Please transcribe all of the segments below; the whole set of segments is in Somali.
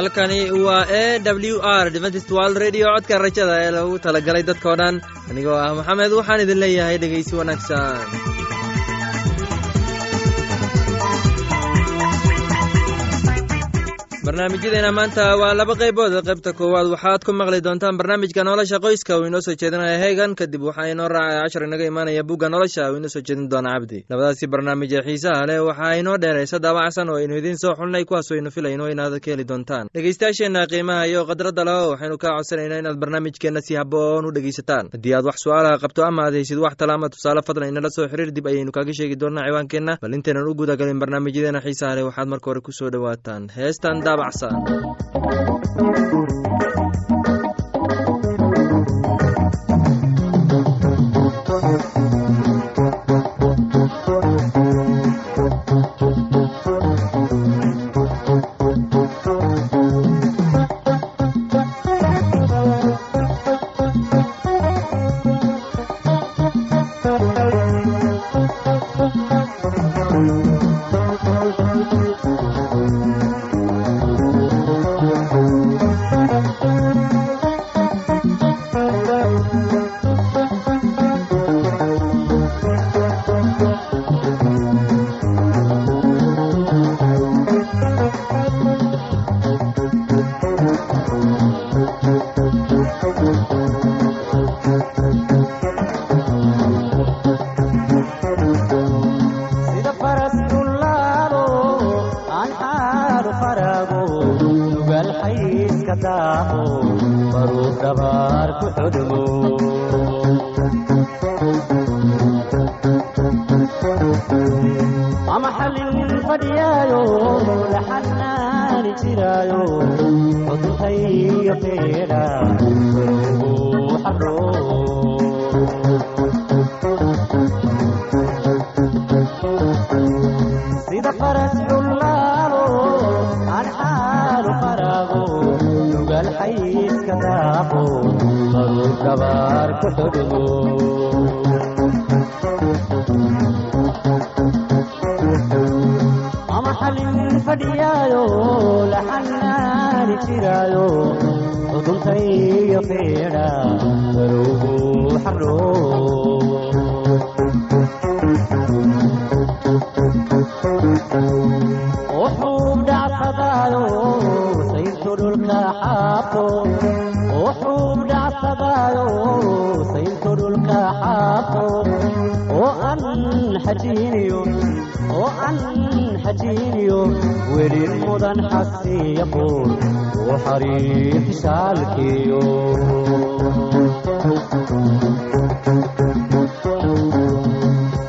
halkani waa e w r dventist world radio. Codka rajada ee lagu talagalay dadkoo dhan. Anigoo ah maxamed waxaan idin leeyahay dhegaysi wanaagsan barnaamijyadeena maanta waa laba qaybood. Qaybta koowaad waxaad ku maqli doontaan barnaamijka nolosha qoyska. Uu inoo soo jeedinaya heegan kadib waxaa inoo raacaya cashar inaga imaanaya bugga nolosha. Uu inoo soo jeedin doona cabdi. Labadaasi barnaamij ee xiisaha leh waxaa inoo dheeraysa daabacsan oo aynu idiin soo xulnay kuwaas aynu filayno inaad ka heli doontaan. Dhegeystayaasheenna qiimaha iyo khadradda leho waxaynu kaa codsanaynaa inaad barnaamijkeenna si haboon u dhegeysataan haddii aad wax su'aalaha qabto ama aad haysid wax tala ama tusaale fadlan inala soo xiriir dib ayaynu kaaga sheegi doonaa ciwaankeenna. Bal intaynan u gudagalin barnaamijyadeena xiisaha leh waxaad marka hore ku soo dhowaataan. Heestan daabacsan xalin fadhiyaayo la jiraayo xuduntaiyo feedha barowgu xaroob dhacsadaayo ajiinyo weli mudan xasiya quur u xariix saalkiyo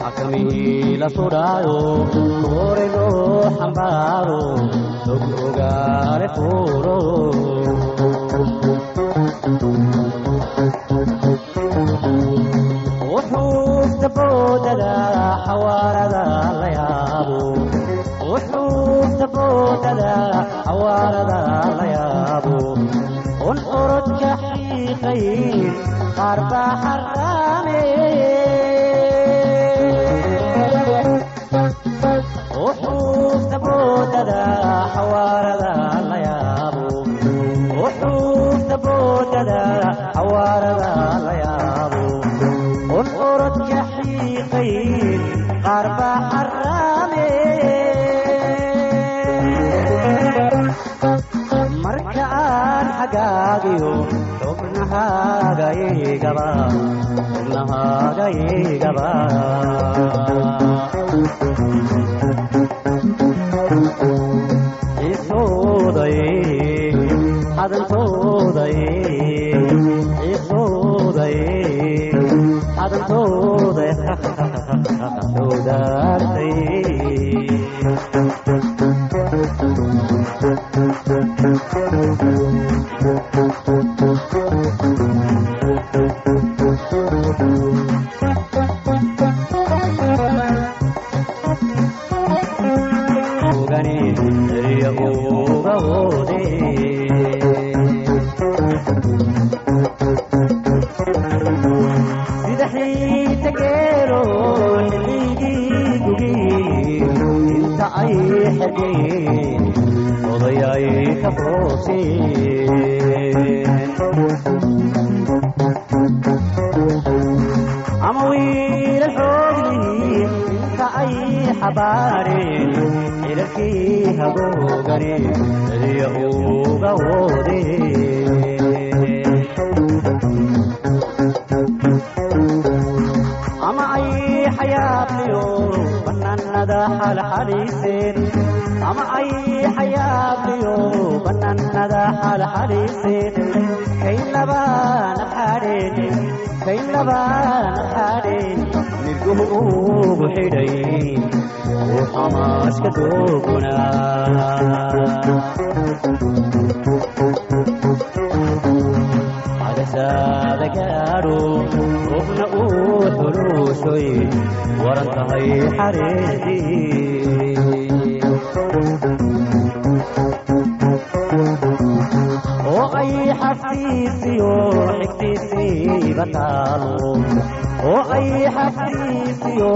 akamihiila sudhaayo koorego xambaaro og wuxuu daboodadaa xawaarada la yaabo saboodhada qaar baa xaraame aagiyo xubnahaaga igaba isooday ay xabaareen cilalkii hagoogani celiya uga woodeen ama ay xayaadliyo banaanada xalxaliiseen ama ay xayaadliyo banaanada xalxaliiseen kayn labaana xaadheen kayn labaana nirguhu ugu xidhay uu xamaaska doogunaa cadasaada gaadho rubna uu xuluushoy waran tahay ay xaftiisiyo xigtiisiiba taalo oo ay xaftiisiyo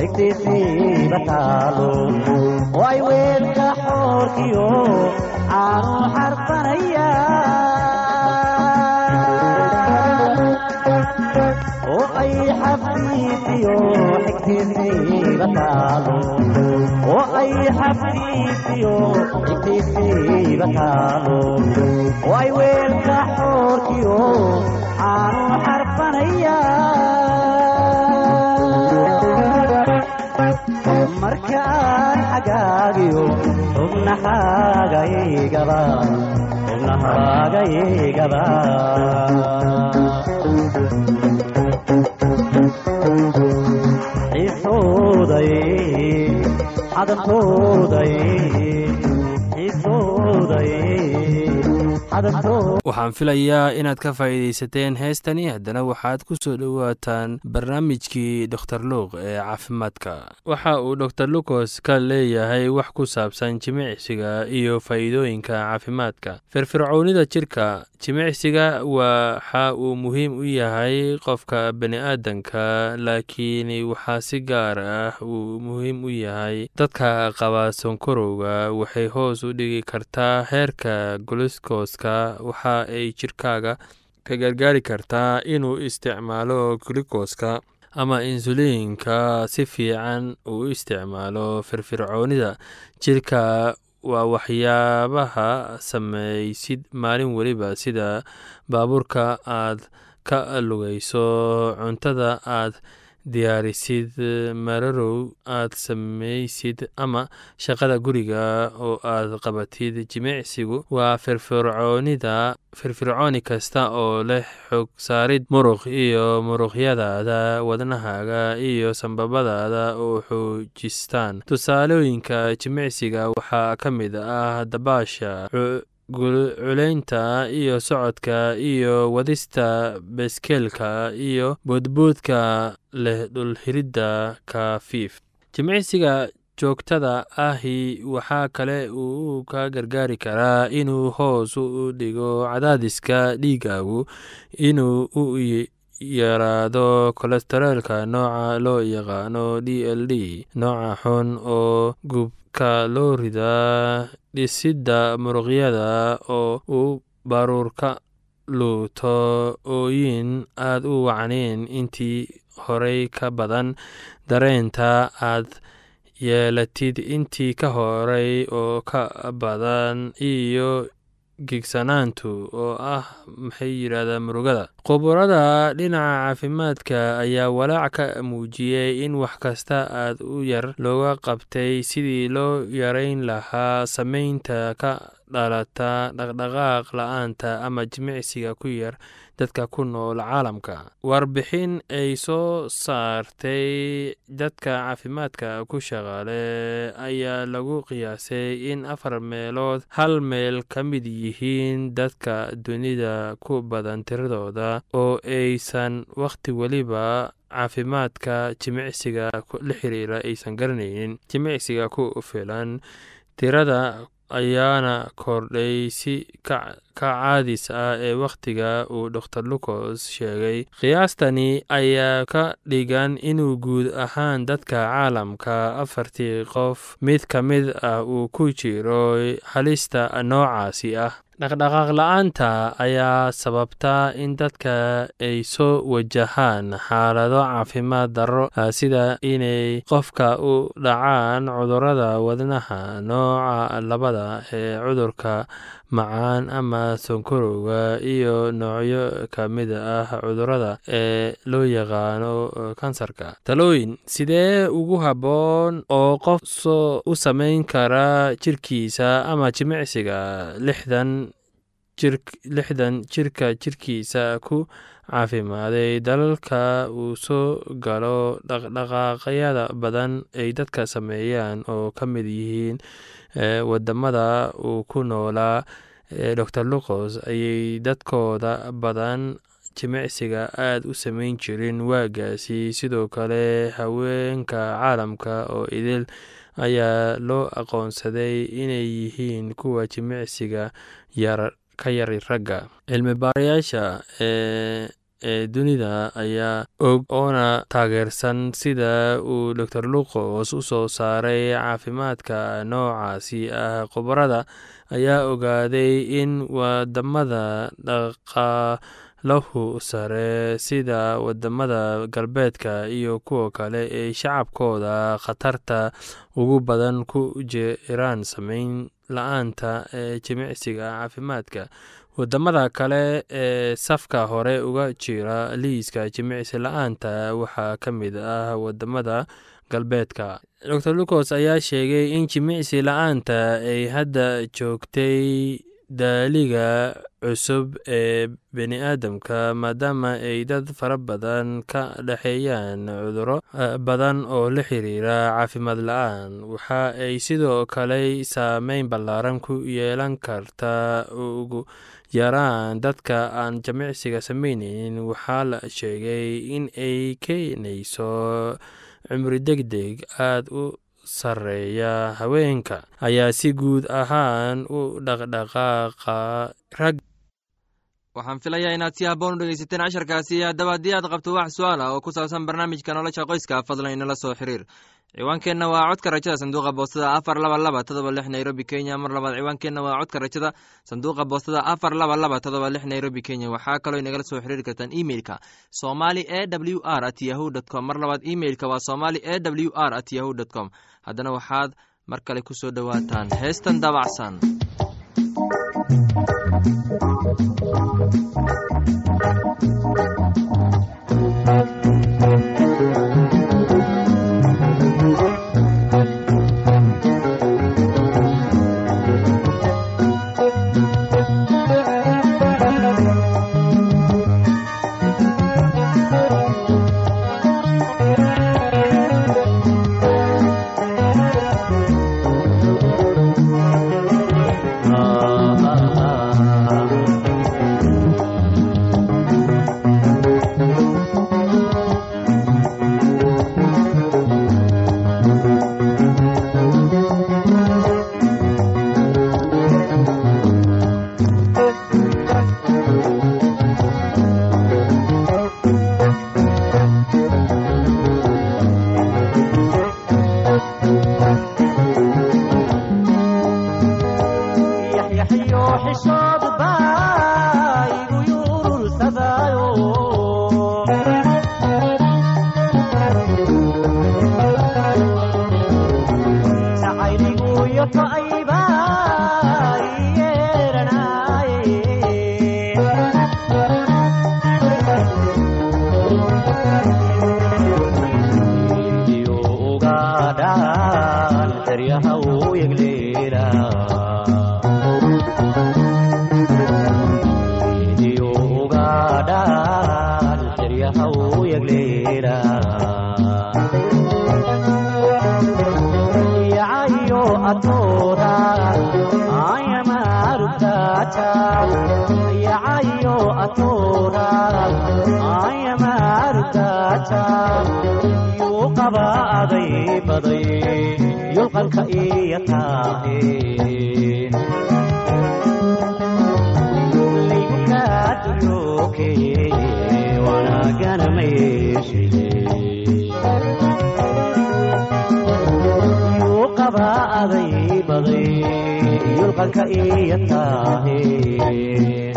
xigtiisiiba taalo oo ay weelka xoorkiyo caanu xarfanayaan oo ay taalo oo ay xaftiisiyo xigtiisiiba taalo oo ay weelka xoorkiyo caanu xarfanayaan markaan xagaagiyo xubnaxaagaygaba xubnaxaagaygaba xiisooday waxaan filayaa inaad ka faa'iidaysateen heestani haddana waxaad ku soo dhowaataan barnaamijkii doktor luuq ee caafimaadka. Waxa uu dor lucos ka leeyahay wax ku saabsan jimicsiga iyo faa'iidooyinka caafimaadka. Firfircoonida jirka jimicsiga waxa uu muhiim u yahay qofka bani-aadanka laakiin waxaa si gaar ah uu muhiim u yahay dadka qaba sonkorowga. Waxay hoos u dhigi kartaa heerka glukoska waxa ay jirkaaga ka gargaari kartaa inuu isticmaalo glukoska ama insuliinka si fiican uu isticmaalo firfircoonida. Jirka waa waxyaabaha samaysid maalin weliba sida baabuurka aad ka lugayso cuntada aad diyaarisid mararow aad samaysid ama shaqada guriga oo aad qabatid jimicsigu. Waa firfircoonida firfircooni kasta oo leh xog saarid muruq iyo muruqyadaada wadnahaaga iyo sambabadaada oo xoojistaan. Tusaalooyinka jimicsiga waxaa ka mid ah dabaasha culeynta iyo socodka iyo wadista beskeelka iyo boodboodka leh dhulxiridda kafiif. Jimicsiga joogtada ahi waxaa kale uu ka gargaari karaa inuu hoos u dhigo cadaadiska dhiigaagu inuu u yaraado kolestareelka nooca loo yaqaano d l d nooca xun oo gubka loo ridaa dhisidda muruqyada oo uu baruurka luuto ooyin aad u wacnayn intii horey ka badan dareenta aad yeelatid intii ka horey oo ka badan iyo gigsanaantu oo ah maxay yidhahdaa murugada? Khuburada dhinaca caafimaadka ayaa walaac ka muujiyey in wax kasta aad u yar looga qabtay sidii loo yareyn lahaa sameynta ka dhalata dhaqdhaqaaq la'aanta ama jimicsiga ku yar dadka ku nool caalamka. Warbixin ay soo saartay dadka caafimaadka ku shaqaale ayaa lagu qiyaasay in afar meelood hal meel ka mid yihiin dadka dunida ku badan tiradooda oo aysan wakhti weliba caafimaadka jimicsiga la xiriira aysan garanaynin jimicsiga ku filan tirada ayaana kordhay si ka caadis ah ee wakhtiga uu dor lucos sheegay. Qiyaastani ayaa ka dhigan inuu guud ahaan dadka caalamka afartii qof mid ka mid ah uu ku jiro halista noocaasi ah dhaqdhaqaaq la'aanta ayaa sababta in dadka ay soo wajahaan xaalado caafimaad darro sida inay qofka u dhacaan cudurrada wadnaha nooca labada ee cudurka macaan ama sonkorowga iyo noocyo ka mid ah cudurrada ee loo yaqaano kansarka. Talooyin sidee ugu habboon oo qof u samayn kara jirkiisa ama jimicsiga lixdan jirka jirkiisa ku caafimaaday dalalka uu soo galo dhaqdhaqaaqyada badan ay dadka sameeyaan oo ka mid yihiin waddamada uu ku noolaa dor lucos ayay dadkooda badan jimicsiga aad u samayn jirin. Waagaasi sidoo kale haweenka caalamka oo idil ayaa loo aqoonsaday inay yihiin kuwa jimicsiga yar ka yari ragga. Cilmi baarayaasha ee ee dunida ayaa og oona taageersan sida uu dor lucos u soo saaray caafimaadka noocaasi ah khubarada ayaa ogaaday in waddamada dhaqaalahu sare sida waddamada galbeedka iyo kuwa kale ee shacabkooda khatarta ugu badan ku jiraan sameyn la'aanta ee jimicsiga caafimaadka. Wadamada kale ee safka hore uga jira liiska jimicsi la'aanta waxaa ka mid ah waddamada galbeedka. Dor lucos ayaa sheegay in jimicsi la'aanta ay hadda joogtay daaliga cusub ee bini aadamka maadaama ay dad fara badan ka dhexeeyaan cuduro badan oo la xiriira caafimaad la'aan. Waxa ay sidoo kale saameyn ballaaran ku yeelan karta ugu yaraan dadka aan jimicsiga sameyneynin waxaa la sheegay in ay keenayso cumri deg deg aada u sareeya haweenka. Ayaa si guud ahaan u dhaqdhaqaaqa rag waxaan filayaa inaad si haboon u dhegeysateen casharkaasi haddaba haddii aad qabto wax su'aal ah oo ku saabsan barnaamijka nolosha qoyska fadlan inala soo xiriir. Ciwaankeenna waa codka rajada sanduuqa boostada afar laba laba todoba lix nairobi kenya. Mar labaad ciwaankeenna waa codka rajada sanduuqa boostada afar laba laba todoba lix nairobi kenya. Waxaa kaloo inagala soo xiriiri kartaan emeilka somali e w r at yahu dt com. Mar labaad emeilka waa somali e w r at yahu dt com. Haddana waxaad mar kale ku soo dhowaataan. Heestan Thank you. aayamaardaata yuu qabaaday baday yulqanka iyo taaheen linkaaduyoke wanaagana mayeeshiyuu qabaaday baday yulqanka iyo taaheen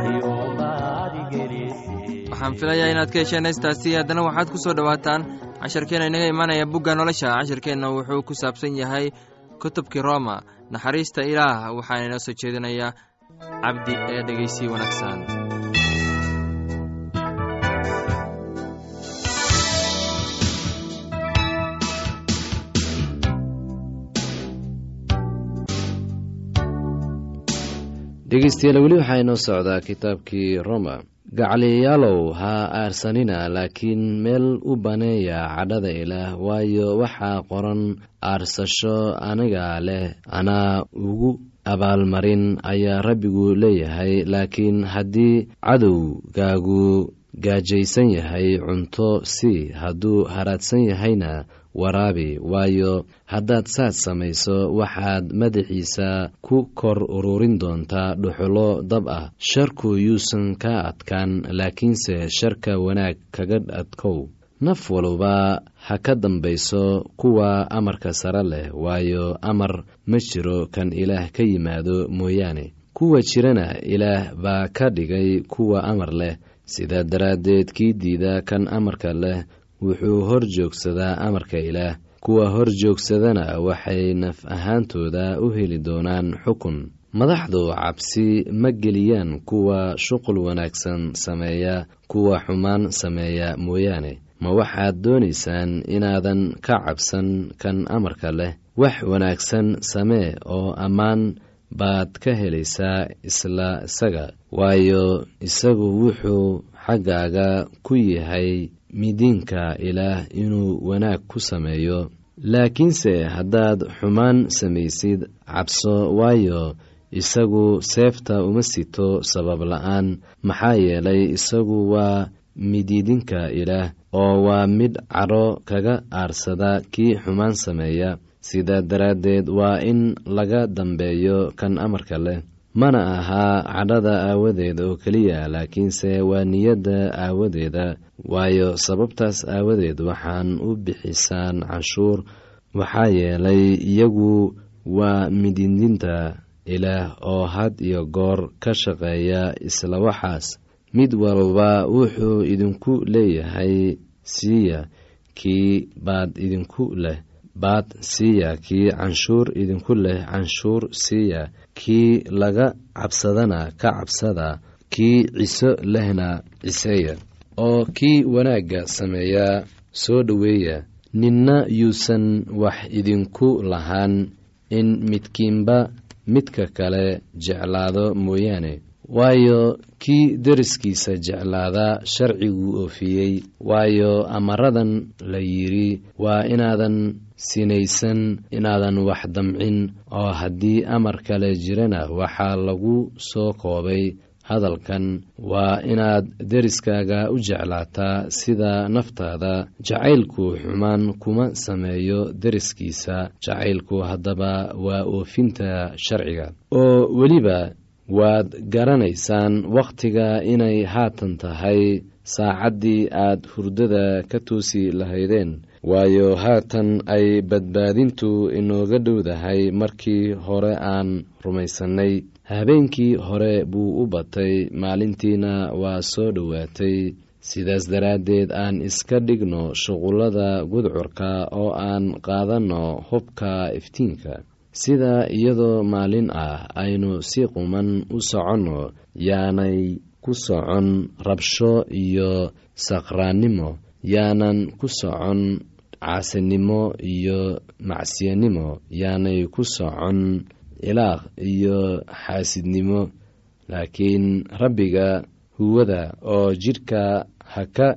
waxaan filayaa inaad ka hesheen heystaasi haddana waxaad ku soo dhowaataan casharkeenna inaga imaanaya bugga nolosha. Casharkeenna wuxuu ku saabsan yahay kutubkii rooma. Naxariista ilaah waxaana inoo soo jeedinayaa cabdi ee dhegeysii wanaagsan. Dhegeystayaal weli waxaa inoo socdaa kitaabkii roma gacaliyaalow ha aarsanina laakiin meel u baneeya cadhada ilaah waayo waxaa qoran aarsasho aniga leh anaa ugu abaalmarin ayaa rabbigu leeyahay laakiin haddii cadowgaagu gaajaysan yahay cunto si hadduu haraadsan yahayna waraabi waayo haddaad saad samayso waxaad madaxiisa ku kor ururin doontaa dhuxulo dab ah. Sharku yuusan ka adkaan laakiinse sharka wanaag kaga adkow. Naf waluba ha ka dambayso kuwa amarka sare leh waayo amar ma jiro kan ilaah ka yimaado mooyaane. Kuwa jirana ilaah baa ka dhigay kuwa amar leh. Sidaa daraaddeed kii diida kan amarka leh wuxuu hor joogsadaa amarka ilaah. Kuwa hor joogsadana waxay naf ahaantooda u heli doonaan xukun. Madaxdu cabsi ma geliyaan kuwa shuqul wanaagsan sameeya kuwa xumaan sameeya mooyaane. Ma waxaad doonaysaan inaadan ka cabsan kan amarka leh? Wax wanaagsan samee oo ammaan baad ka helaysaa isla isaga. Waayo isagu wuxuu xaggaaga ku yahay midiinka ilaah inuu wanaag ku sameeyo. Laakiinse haddaad xumaan samaysid cabso waayo isagu seefta uma sito sabab la'aan. Maxaa yeelay isagu waa midiidinka ilaah oo waa mid cadho kaga aarsada kii xumaan sameeya. Sidaa daraaddeed waa in laga dambeeyo kan amarka leh mana ahaa cadhada aawadeed oo keliya laakiinse waa niyadda aawadeeda. Waayo sababtaas aawadeed waxaan u bixisaan canshuur waxaa yeelay iyagu waa mididinta ilaah oo had iyo goor ka shaqeeya isla waxaas. Mid walba wuxuu idinku leeyahay siiya kii baad idinku leh baad siiya kii canshuur idinku leh canshuur siiya kii laga cabsadana ka cabsada kii ciso lehna ciseeya oo kii wanaagga sameeya soo dhoweeya. Ninna yuusan wax idinku lahaan in midkiinba midka kale jeclaado mooyaane. Waayo kii deriskiisa jeclaadaa sharciguu oofiyey. Waayo amaradan la yidhi waa inaadan sinaysan inaadan wax damcin oo haddii amar kale jirana waxaa lagu soo koobay. Hadalkan waa inaad deriskaaga u jeclaataa sida naftaada. Jacaylku xumaan kuma sameeyo deriskiisa. Jacaylku haddaba waa oofinta sharciga. Oo weliba waad garanaysaan wakhtiga inay haatan tahay. Saacaddii aad hurdada ka toosi lahaydeen waayo haatan ay badbaadintu inooga dhowdahay markii hore aan rumaysannay. Habeenkii hore buu u batay maalintiina waa soo dhowaatay. Sidaas daraaddeed aan iska dhigno shuqullada gudcurka oo aan qaadanno hubka iftiinka. Sida iyadoo maalin ah aynu si quman u soconno yaanay ku socon rabsho iyo saqraannimo yaanan ku socon caasinimo iyo macsiyanimo yaanay ku socon ilaaq iyo xaasidnimo. Laakiin rabbiga huwada oo jidhka ha ka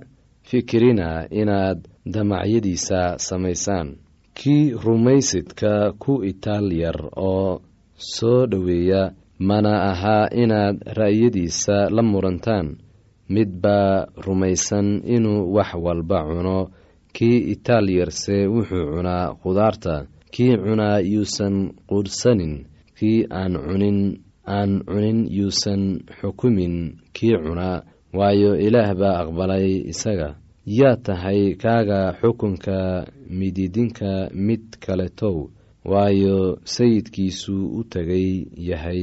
fikirina inaad damacyadiisa samaysaan. Kii rumaysidka ku itaal yar oo soo dhoweeya mana ahaa inaad ra'yadiisa la murantaan. Mid baa rumaysan inuu wax walba cuno kii itaal yarse wuxuu cunaa khudaarta. Kii cunaa yuusan quudhsanin kii aan cunin aan cunin yuusan xukumin. Kii cunaa waayo ilaah baa aqbalay isaga. Yaa tahay kaaga xukunka mididinka mid kaletow waayo sayidkiisu u tegay yahay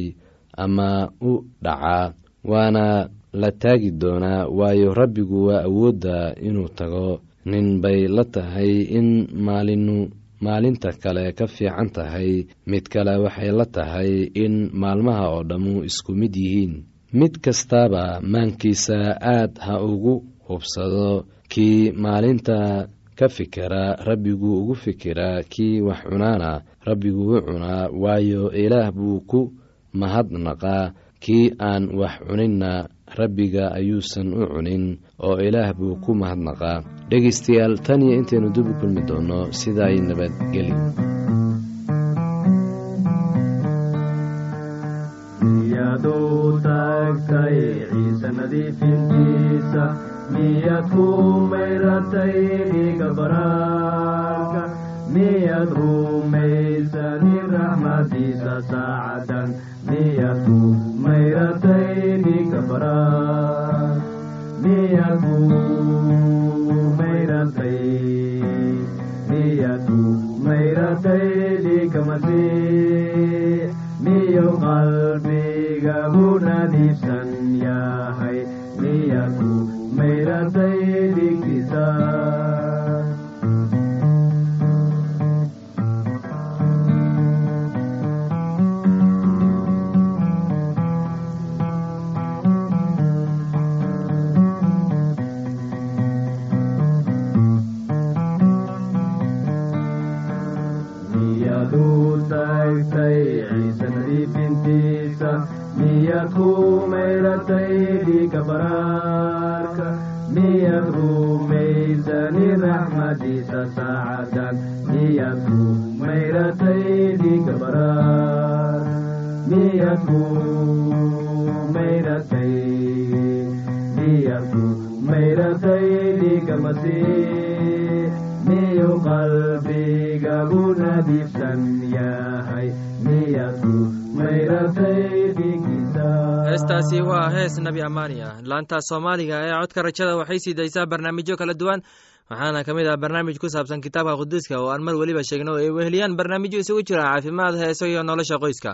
ama u dhacaa. Waana la taagi doonaa waayo rabbigu waa awoodda inuu tago nin bay la tahay in maalinu maalinta kale ka fiican tahay. Mid kale waxay la tahay in maalmaha oo dhammu isku mid yihiin. Mid kastaaba maankiisa aad ha ugu hubsado. Kii maalinta ka fikera rabbiguu ugu fikiraa kii wax cunaana rabbiguu u cunaa waayo ilaah buu ku mahadnaqaa kii aan wax cuninna rabbiga ayuusan u cunin oo ilaah buu ku mahadnaqaa. Dhegaystayaal tan iyo intaynu dib u kulmi doonno sidaay nabadgeli miyaad ku mayratay dhiiga baraarka miyaad rumaysanin raxmadiisa saacadan miyaad ku mayratay dhiiga baraar miyaad ku mayratay miyaad ku qalbigagu nadiifsan heestaasi waa hees nebi amaani ah laanta soomaaliga ee codka rajada waxay sii daysaa barnaamijyo kala duwan waxaana ka mid ah barnaamij ku saabsan kitaabka quduuska oo aan mar weliba sheegno ay weheliyaan barnaamijyo isugu jira caafimaad heeso iyo nolosha qoyska.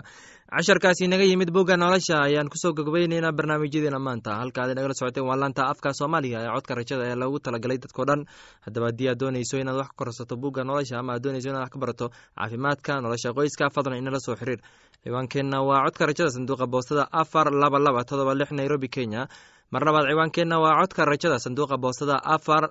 Casharkaasi naga yimid bugga nolosha ayaan ku soo gogobeyneynaa barnaamijyadeena maanta. Halkaad nagala socoteen waa laanta afka soomaaliga ee codka rajada ee loogu talagalay dadkao dhan. Haddaba haddii aad dooneyso inaad wax korsato bugga nolosha ama aad dooneyso inaad wax ka barato caafimaadka nolosha qoyska fadlan inala soo xiriir. Ciwaankeenna waa codka rajada sanduuqa boostada afar laba laba todoba lix nairobi kenya. Mar labaad ciwaankeenna waa codka rajada sanduuqa boostada afar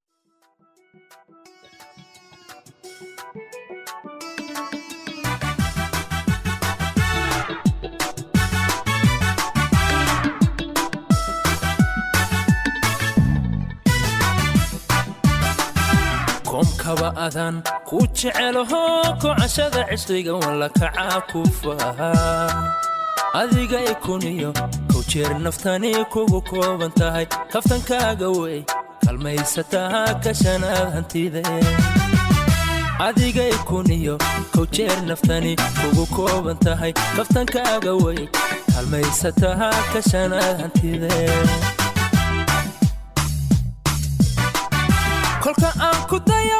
koomkaba adan ku jecelaho kocashada cishqiga walla kacaa ku fahaa adiga ikuniyo kow jeer naftani kugu kooban tahay kaftankaaga wey kalmaysataa kashanaad hantide adiga ikuniyo kow jeer naftani kugu kooban tahay kaftankaaga wey kalmaysataa kashanaad hantide kolka aan ku dayo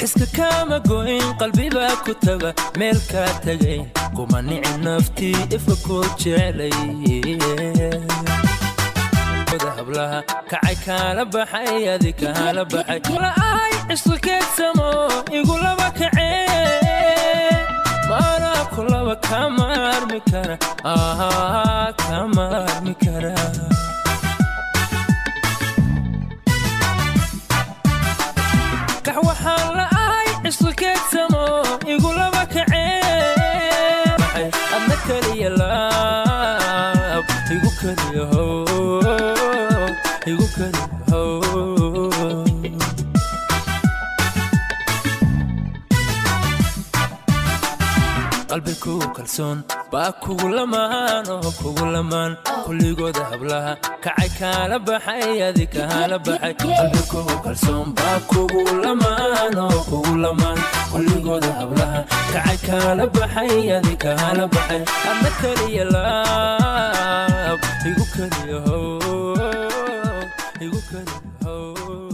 xiska kaama goyn qalbibaa ku taga meel kaa tagayn kuma nici naftii ifa koo jeclay hablaha kacay kaala baxay adi kaala baxay. La'ahay cisqikeedsamo igulaba kacee maanaa kulaba kama armi kara kama armi kara how igu keliya kugu kalsoon baa kugu lamaan oo kugu lamaan. Kulligooda hablaha kacay kaala baxay adi kaala baxay. Qalbi kugu kalsoon baa kugu lamaan oo kugu lamaan. Kulligooda hablaha kacay kaala baxay adi kaala baxay. Adna keliya laab igu keliya how igu keliya how